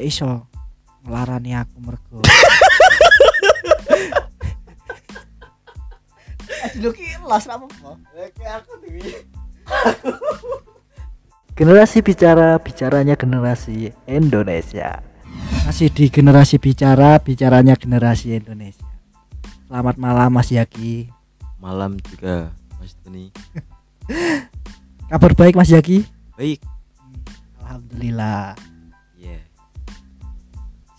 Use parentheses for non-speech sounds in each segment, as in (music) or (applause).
gak iso ngelarani aku mergo. Ki apa aku dewi. Generasi bicara, bicaranya generasi Indonesia. masih di generasi bicara bicaranya generasi Indonesia. Selamat malam Mas Yaki. Malam juga Mas Tony. (laughs) Kabar baik Mas Yaki? Baik. Alhamdulillah. ya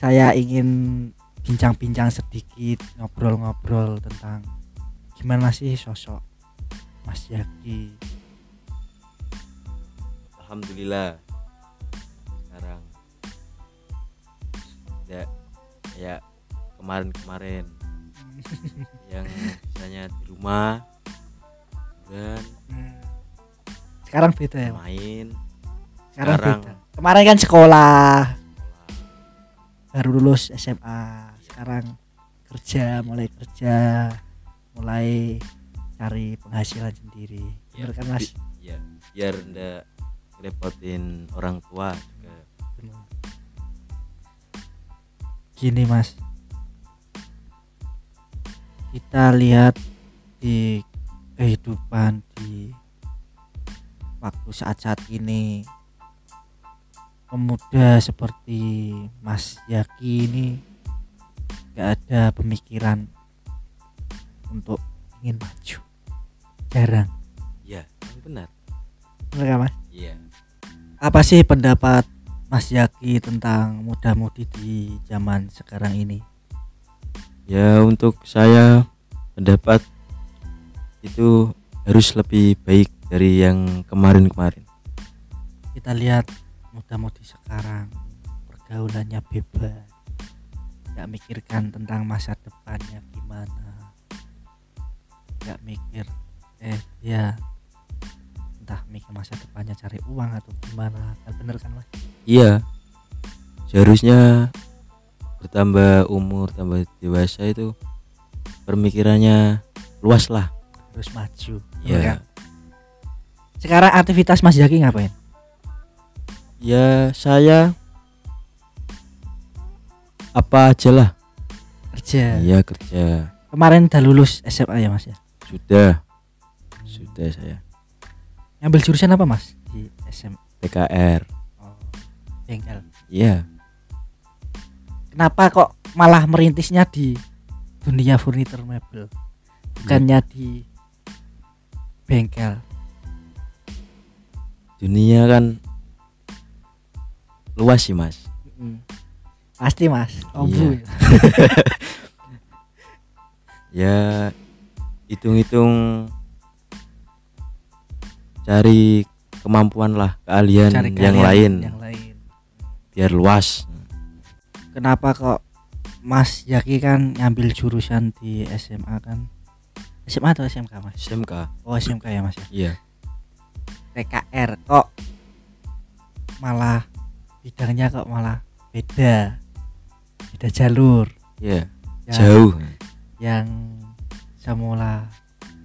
saya ingin bincang-bincang sedikit ngobrol-ngobrol tentang gimana sih sosok Mas Yaki. Alhamdulillah. Sekarang ya ya kemarin-kemarin (laughs) yang misalnya di rumah dan sekarang beda ya? main. Sekarang, sekarang. beda. Kemarin kan sekolah baru lulus SMA sekarang kerja mulai kerja mulai cari penghasilan sendiri. Ya, bener kan Mas? ya biar ndak repotin orang tua juga. Gini mas. Kita lihat di kehidupan di waktu saat-saat ini pemuda seperti Mas Yaki ini gak ada pemikiran untuk ingin maju. Jarang. Ya benar. Bener kan mas? Iya. Apa sih pendapat Mas Yaki tentang muda-mudi di zaman sekarang ini? Ya untuk saya pendapat itu harus lebih baik dari yang kemarin-kemarin. Kita lihat muda-mudi sekarang pergaulannya bebas nggak mikirkan tentang masa depannya gimana nggak mikir eh ya entah mikir masa depannya cari uang atau gimana kan bener kan mas Iya. Seharusnya bertambah umur, tambah dewasa itu pemikirannya luas lah. harus maju kan? Ya. sekarang aktivitas Mas Yaki ngapain Ya saya apa aja lah. kerja Iya kerja. kemarin udah lulus SMA ya mas ya Sudah. Sudah saya. ngambil jurusan apa mas di SMA PKR. oh, bengkel Iya. kenapa kok malah merintisnya di dunia furniture mebel bukannya di bengkel Dunia kan luas sih, Mas. pasti mas ombu Iya. (laughs) Ya hitung-hitung cari kemampuan lah, keahlian Cari yang kalian lain yang lain biar luas. kenapa kok mas Yaki kan ngambil jurusan di SMA kan SMA atau SMK mas SMK. oh SMK ya mas ya Iya. PKR kok malah bidangnya kok malah beda beda jalur Iya. Yang- Jauh. yang semula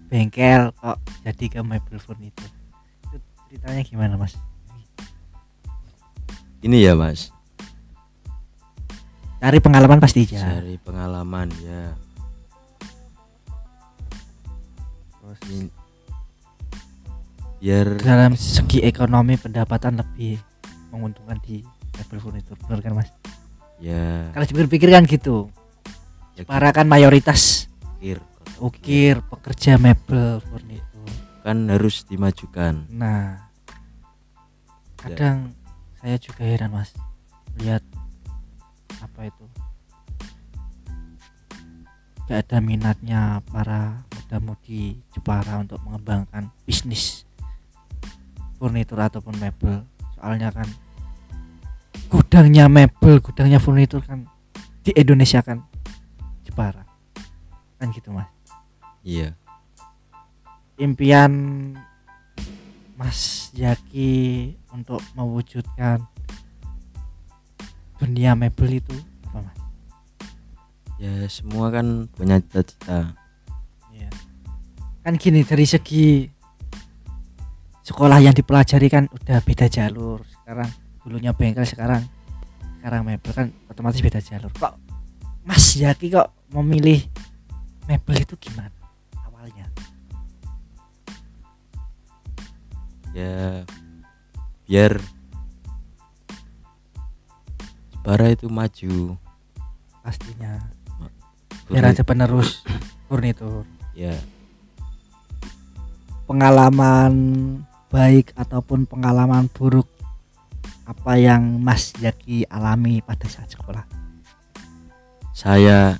bengkel kok jadi ke mebel furniture itu ceritanya gimana mas Ini ya, Mas. cari pengalaman pasti ya Cari pengalaman ya. terus Biar dalam segi ekonomi pendapatan lebih menguntungkan di mebel furniture benar kan mas? Ya. Kalau dipikir-pikir kan gitu. Ya para kan mayoritas kir ukir pekerja mebel furniture kan harus dimajukan. Nah, Ya. kadang saya juga heran mas lihat apa itu? Gak ada minatnya para muda-mudi Jepara untuk mengembangkan bisnis furnitur ataupun mebel soalnya kan gudangnya mebel gudangnya furnitur kan di Indonesia kan Jepara kan gitu mas Iya. impian Mas Yaki untuk mewujudkan dunia mebel itu apa mas? Ya semua kan punya cita-cita. Iya. Kan gini dari segi sekolah yang dipelajari kan udah beda jalur. Sekarang dulunya bengkel sekarang. Sekarang mebel kan otomatis beda jalur. Kok Mas Yaki kok memilih mebel itu gimana awalnya? Ya biar Jepara itu maju. Pastinya. Biar aja penerus furnitur ya. Pengalaman baik ataupun pengalaman buruk apa yang Mas Yaki alami pada saat sekolah? Saya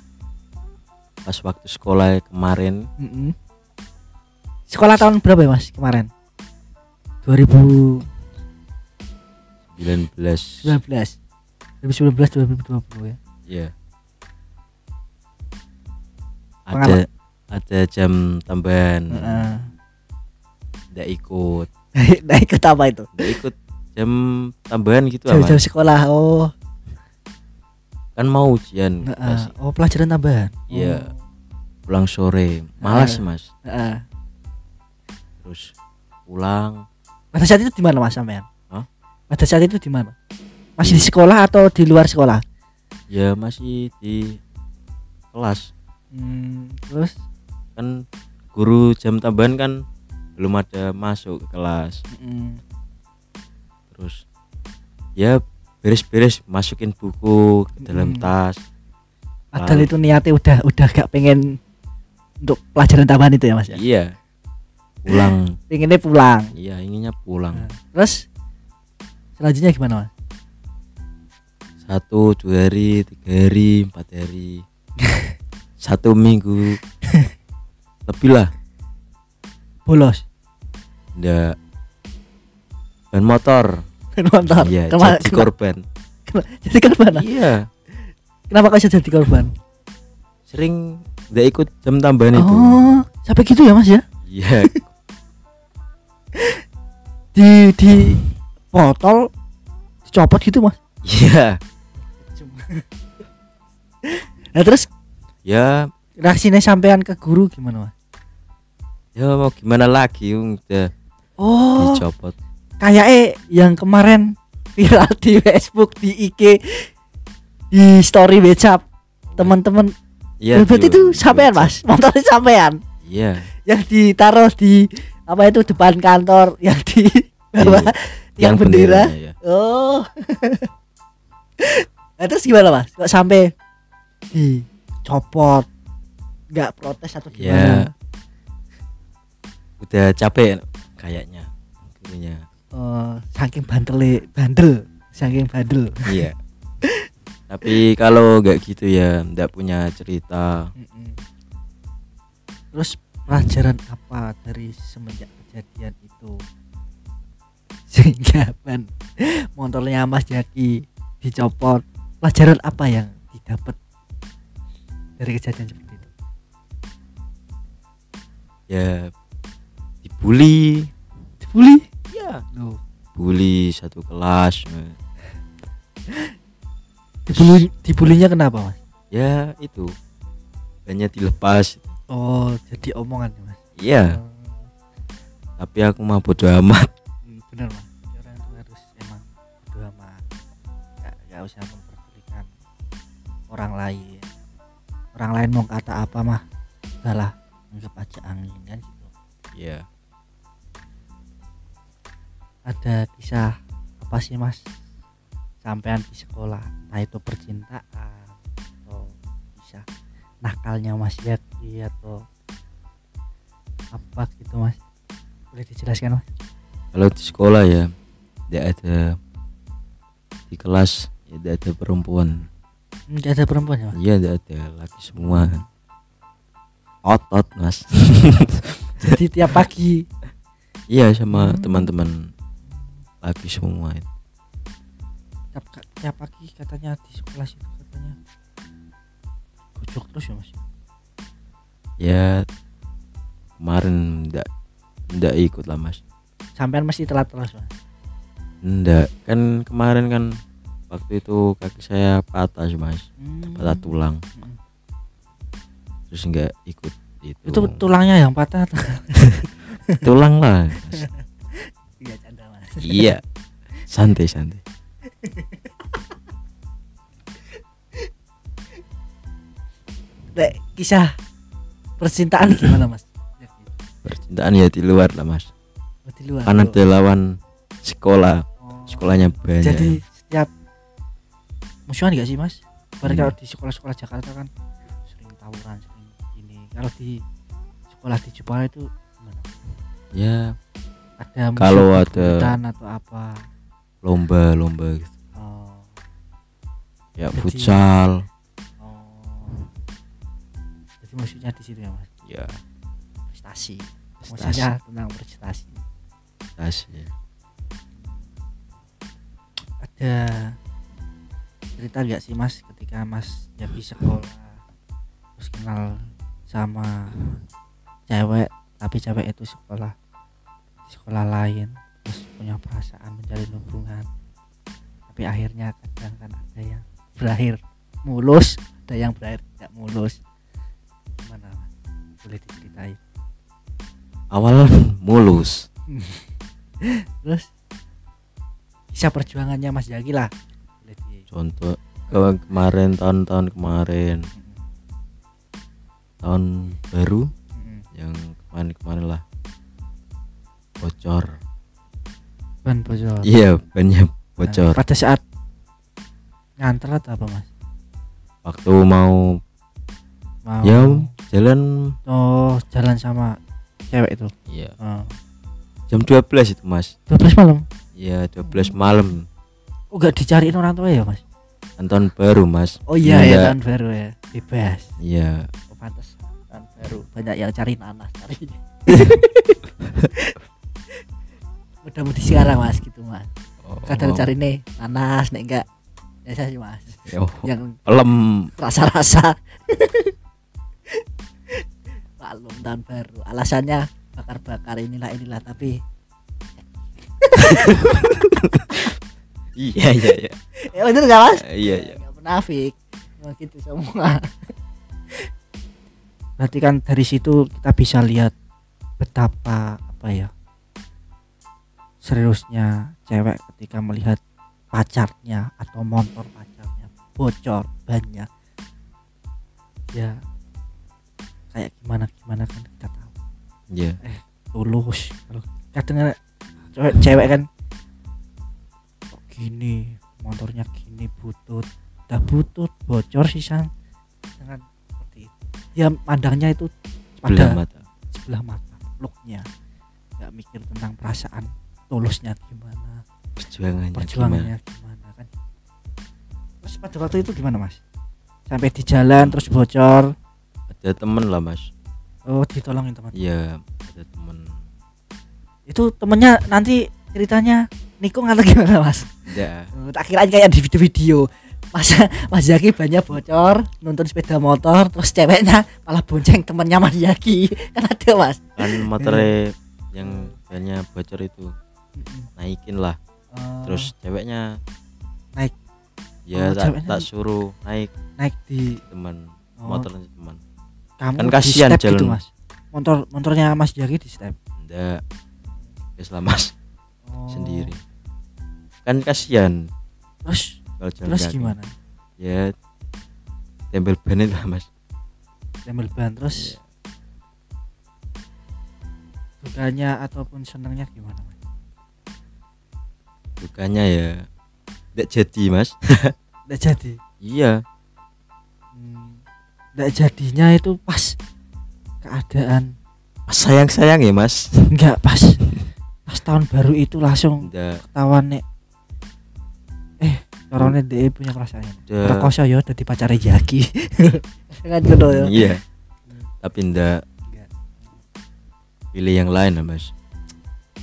pas waktu sekolah kemarin Mm-mm. sekolah tahun berapa ya Mas kemarin? 2019 19 2019 2020 ya? Ya ada ada jam tambahan. Heeh. nggak ikut. (laughs) Nah ikut apa itu? Nggak ikut jam tambahan gitu lah jam-jam mas sekolah oh. Kan mau ujian pas oh pelajaran tambahan? Iya. pulang sore. Malas Heeh. mas. oh. Heeh. terus pulang. Pada saat itu di mana Mas sampean? Hah? pada saat itu di mana? Masih di sekolah atau di luar sekolah? Ya masih di kelas. Hmm, terus? Kan guru jam tambahan kan belum ada masuk ke kelas. Mm, terus ya beres-beres masukin buku ke dalam Mm. tas. Padahal itu niatnya udah udah gak pengen untuk pelajaran tambahan itu ya Mas ya? Iya. Pulang. (gasps) Pengennya pulang. Iya inginnya pulang. Nah, terus selanjutnya gimana Mas? Satu dua hari tiga hari empat hari. (laughs) Satu minggu. (laughs) Lebih lah. Bolos? Ndak. Ban motor motor iya Kema- jadi kema- korban. jadi korban ah? iya. Kenapa bisa jadi korban? Sering ndak ikut jam tambahan itu. Oh sampai gitu ya Mas ya? Iya. (laughs) Di di botol dicopot gitu Mas? Iya. (laughs) Nah terus? Ya. Reaksinya sampean ke guru gimana Mas? Ya mau gimana lagi udah oh. dicopot kayak eh yang kemarin viral di Facebook di IG di story WhatsApp teman-teman. Iya berarti itu sampean mas? Motornya sampean? Iya. Yang ditaruh di apa itu depan kantor yang di bawah Iya, (laughs) yang bendera. benderanya, ya. oh. (laughs) Nah, terus gimana mas? Kok sampai dicopot? Nggak protes atau ya gimana? Udah capek kayaknya gurunya Oh, saking bandel bandel saking bandel. Iya. (laughs) Tapi kalau nggak gitu ya ndak punya cerita. Terus pelajaran apa dari semenjak kejadian itu? Sehingga ban motornya Mas Jaki dicopot. Pelajaran apa yang didapat dari kejadian seperti itu? Ya dibully. Dibully ya Loh, bully satu kelas dibully dibulinya kenapa mas? Ya itu. Banyak dilepas. Oh jadi omongan mas? Iya. Tapi aku mah bodo amat. Hmm, benar mas. Orang itu harus emang bodo amat. Nggak nggak usah memperdulikan orang lain. Orang lain mau kata apa mah udahlah anggap aja angin kan gitu. Ya ada kisah apa sih mas? Sampean di sekolah. Entah itu percintaan atau kisah nakalnya mas Yaki atau apa gitu mas? Boleh dijelaskan mas? Kalau di sekolah ya tidak ada di kelas tidak ada perempuan. Nggak ada perempuan ya mas? Iya tidak ada. Laki semua. Otot mas. (laughs) Jadi tiap pagi? Iya sama Hmm. teman-teman laki semua. Tiap, tiap pagi katanya di sekolah itu katanya. Gojok terus ya mas? Ya kemarin ndak ndak ikut lah mas. Sampean mesti telat terus mas? Ndak. Kan kemarin kan waktu itu kaki saya patah sih, mas. Hmm. patah tulang. Hmm. terus nggak ikut itu. Itu tulangnya yang patah (laughs) tulang lah Mas. (laughs) (laughs) iya. Santai santai. Dek, kisah percintaan gimana mas? Percintaan ya di luar lah mas. Oh, di luar. Karena di lawan sekolah. Oh. sekolahnya banyak. Jadi setiap musuhan gak sih mas? Baru hmm. Iya. kalau di sekolah-sekolah Jakarta kan sering tawuran sering ini kalau di sekolah di Jepang itu gimana? Ya ada Kalau ada- atau apa? lomba lomba. Gitu. oh, ya Jadi- futsal. Oh. jadi musuhnya di situ ya mas? Ya. Prestasi. Prestasi. Maksudnya tentang prestasi. Prestasi. Ada cerita gak sih mas ketika mas jadi sekolah terus kenal sama cewek tapi cewek itu sekolah sekolah lain terus punya perasaan menjalin hubungan. Tapi akhirnya kadang kan ada yang berakhir mulus ada yang berakhir tidak mulus. Gimana boleh diceritain? Awal mulus. (laughs) Terus kisah perjuangannya mas Jaki lah. Contoh ke- kemarin tahun-tahun kemarin. Tahun baru yang kemarin-kemarin lah bocor. Ban bocor. Iya banyak Nah, bocor pada saat nganter atau apa mas? Waktu mau mau ya jalan. Oh jalan sama cewek itu? Iya. Oh. jam 12 itu mas. 12 malam? Iya 12 malam. Oh gak dicariin orang tua ya mas? Kan tahun baru mas. Oh iya ya tahun baru ya. Bebas. Iya. Oh pantas tahun baru. Banyak yang cari nanas cari (laughs) udah mau sekarang mas gitu mas. Oh, kadang cari nih nanas nih enggak biasa sih mas. Oh, yang pelem rasa-rasa. (laughs) Maklum tahun baru. Alasannya bakar-bakar inilah inilah tapi iya iya iya. Ya bener gak mas? Iya iya. Nggak munafik. Emang gitu semua. Berarti kan dari situ kita bisa lihat betapa apa ya seriusnya cewek ketika melihat pacarnya atau motor pacarnya bocor banyak ya kayak gimana gimana kan kita tahu. Iya. Tulus. Kalau kadang cewek cewek kan kok gini? Motornya gini butut. Udah butut bocor sisan. Dengan seperti itu. Ya pandangnya itu pada mata. sebelah mata looknya. Nggak mikir tentang perasaan tulusnya gimana? Perjuangannya gimana perjuangannya gimana? kan? Terus pada waktu itu gimana mas? Sampai di jalan terus bocor? Ada temen lah mas. Oh ditolongin teman? Iya ada temen. Itu temennya nanti ceritanya nikung atau gimana mas? Eh, tak kirain kayak di video-video. Masa Mas Zaki banyak bocor nonton sepeda motor terus ceweknya malah bonceng temennya Mas Zaki. (laughs) Kan ada mas? Kan motornya yang bannya bocor itu naikin lah. Oh, terus ceweknya Naik. ya Oh, tak, tak suruh naik. Naik di teman. Oh, motornya teman. Kamu kan kasihan gitu jalan. mas. Motor motornya Mas Zaki di step? Enggak wis lah mas. Oh, sendiri. Kan kasihan. Terus? Kalau jalan terus kaki. gimana? Ya tempel ban itu lah mas. Tembel ban terus? Iya. dukanya ataupun senangnya gimana mas bukannya ya enggak jadi mas. (laughs) Nggak jadi? Iya. Hmm, nggak jadinya itu pas keadaan. Sayang sayang ya mas. (laughs) Nggak pas. Pas tahun baru itu langsung ketahuan nek. Eh karena dia punya perasaan. Rekoso ya udah dipacari Jaki. (laughs) Kan gitu ya. Iya. Tapi Enggak. pilih yang lain lah mas.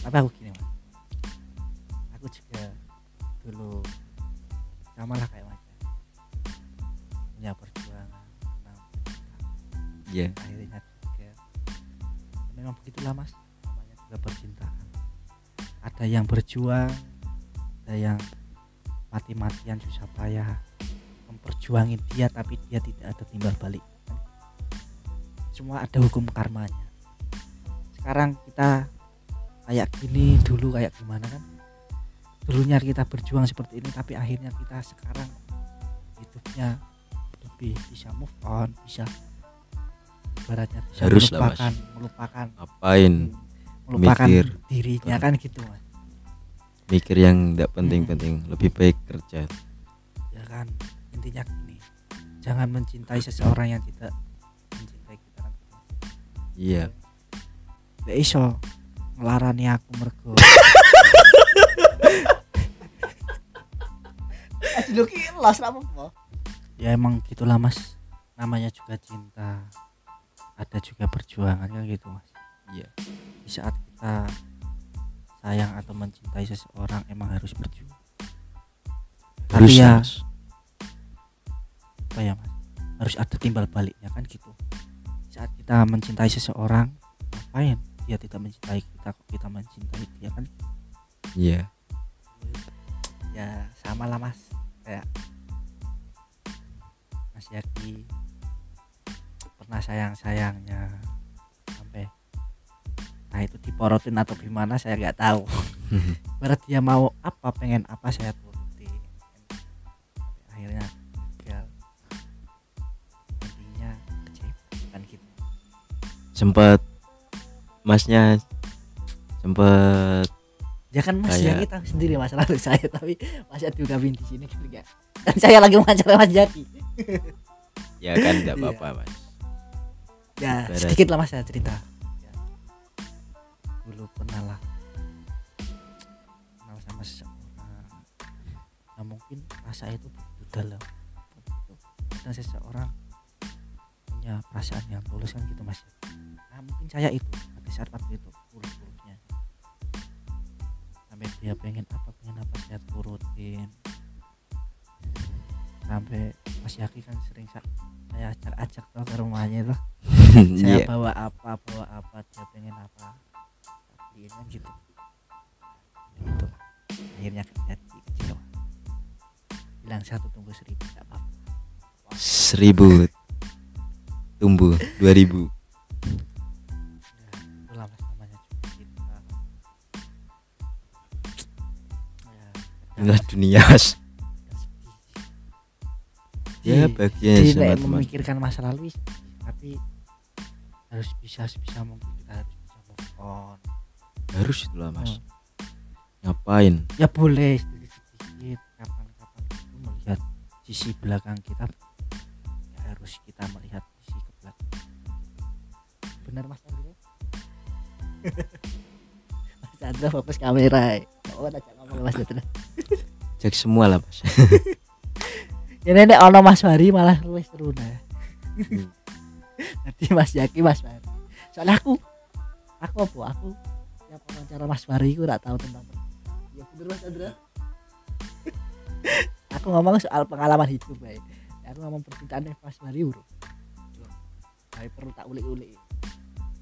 Tapi aku sama lah kayak macam. Punya perjuangan tentang iya. akhirnya juga memang begitulah mas namanya juga percintaan. Ada yang berjuang ada yang mati-matian susah payah memperjuangin dia tapi dia tidak ada timbal balik. Semua ada hukum karmanya. Sekarang kita kayak gini dulu kayak gimana kan dulunya kita berjuang seperti ini tapi akhirnya kita sekarang hidupnya lebih bisa move on bisa ibaratnya bisa Harus lah, Mas. melupakan melupakan Ngapain melupakan Mikir. dirinya kan gitu mas mikir yang tidak penting-penting, lebih baik kerja. ya kan intinya gini jangan mencintai seseorang yang tidak mencintai kita kan Iya. Gak iso ngelarani aku mergo (laughs) (laughs) Apa ya emang gitulah mas. Namanya juga cinta. Ada juga perjuangan kan gitu mas? Iya. di saat kita sayang atau mencintai seseorang emang harus berjuang. Harus Tapi ya- Mas. apa ya mas? Harus ada timbal baliknya kan gitu. Saat kita mencintai seseorang ngapain dia tidak mencintai kita kok kita mencintai dia kan Iya. ya sama lah mas. Kayak Mas Yaki pernah sayang sayangnya sampai nah itu diporotin atau gimana saya nggak tahu. (laughs) Berarti dia mau apa pengen apa saya Sampai akhirnya gagal. Intinya kecewa kan gitu. Sempat Masnya sempat ya kan Mas? Kayak- Yaki tahu sendiri masalah saya tapi Mas juga di sini kan enggak kan saya lagi wawancara Mas Yaki ya kan tidak apa-apa, Mas. ya sedikit lah mas saya cerita. Ya. dulu pernah lah. Kenal sama seseorang nah mungkin rasa itu dalam. Dan seseorang punya perasaan yang tulus kan gitu mas. Nah mungkin saya itu pada saat waktu itu sampai dia pengen apa pengen apa saya turutin sampai Mas Yaki kan sering sa- saya ajak-ajak tuh ke rumahnya itu (laughs) saya Iya. bawa apa bawa apa dia pengen apa. Beliin kan gitu. Itu akhirnya terjadi kecewa bilang satu tunggu seribu apa Seribu. Tumbuh. Dua ribu. Kadang- dunia. Ya bagian Jadi sama teman. memikirkan masa lalu tapi harus bisa sebisa mungkin kita harus bisa move on Harus itulah, Mas. Hmm. Ngapain? ya boleh sedikit-sedikit kapan-kapan itu melihat sisi belakang kita ya harus kita melihat sisi ke belakang benar mas Andrea (laughs) mas Andrea fokus kamera ya oh tak ngomong mas Andrea Semua lah, Mas. (laughs) ini nek ono mas Wari malah luwes seru nah Hmm. (laughs) nanti mas Yaki mas Wari soalnya aku aku apa aku yang wawancara mas Wari aku gak tahu tentang ya bener mas Andra (laughs) aku ngomong soal pengalaman hidup baik aku ngomong percintaan mas Wari bro Baik perlu tak ulik-ulik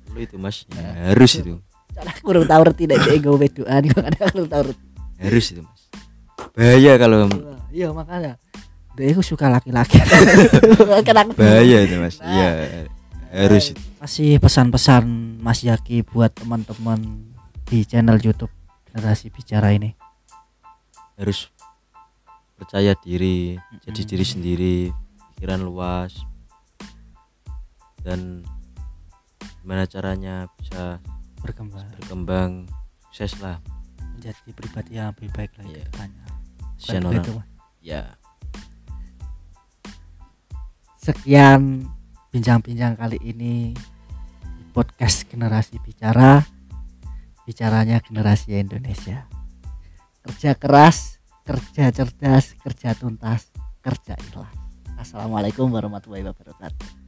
Lu itu, Mas. Ya, harus itu. soalnya aku belum tahu ngerti deh dia gue wedoan gue kadang belum tahu ngerti Harus itu, Mas. Bahaya kalau iya makanya dia aku suka laki-laki (laughs) bahaya itu, Mas. Nah. Iya. Harus itu. kasih pesan-pesan Mas Yaki buat teman-teman di channel YouTube generasi bicara ini harus percaya diri, jadi Mm-mm. diri sendiri, pikiran luas, dan gimana caranya bisa berkembang berkembang sukses lah menjadi pribadi yang lebih baik lagi Iya. ke depannya Begitu, orang ya. Sekian bincang-bincang kali ini di podcast generasi bicara. Bicaranya generasi Indonesia. Kerja keras kerja cerdas kerja tuntas kerja ikhlas. Assalamualaikum warahmatullahi wabarakatuh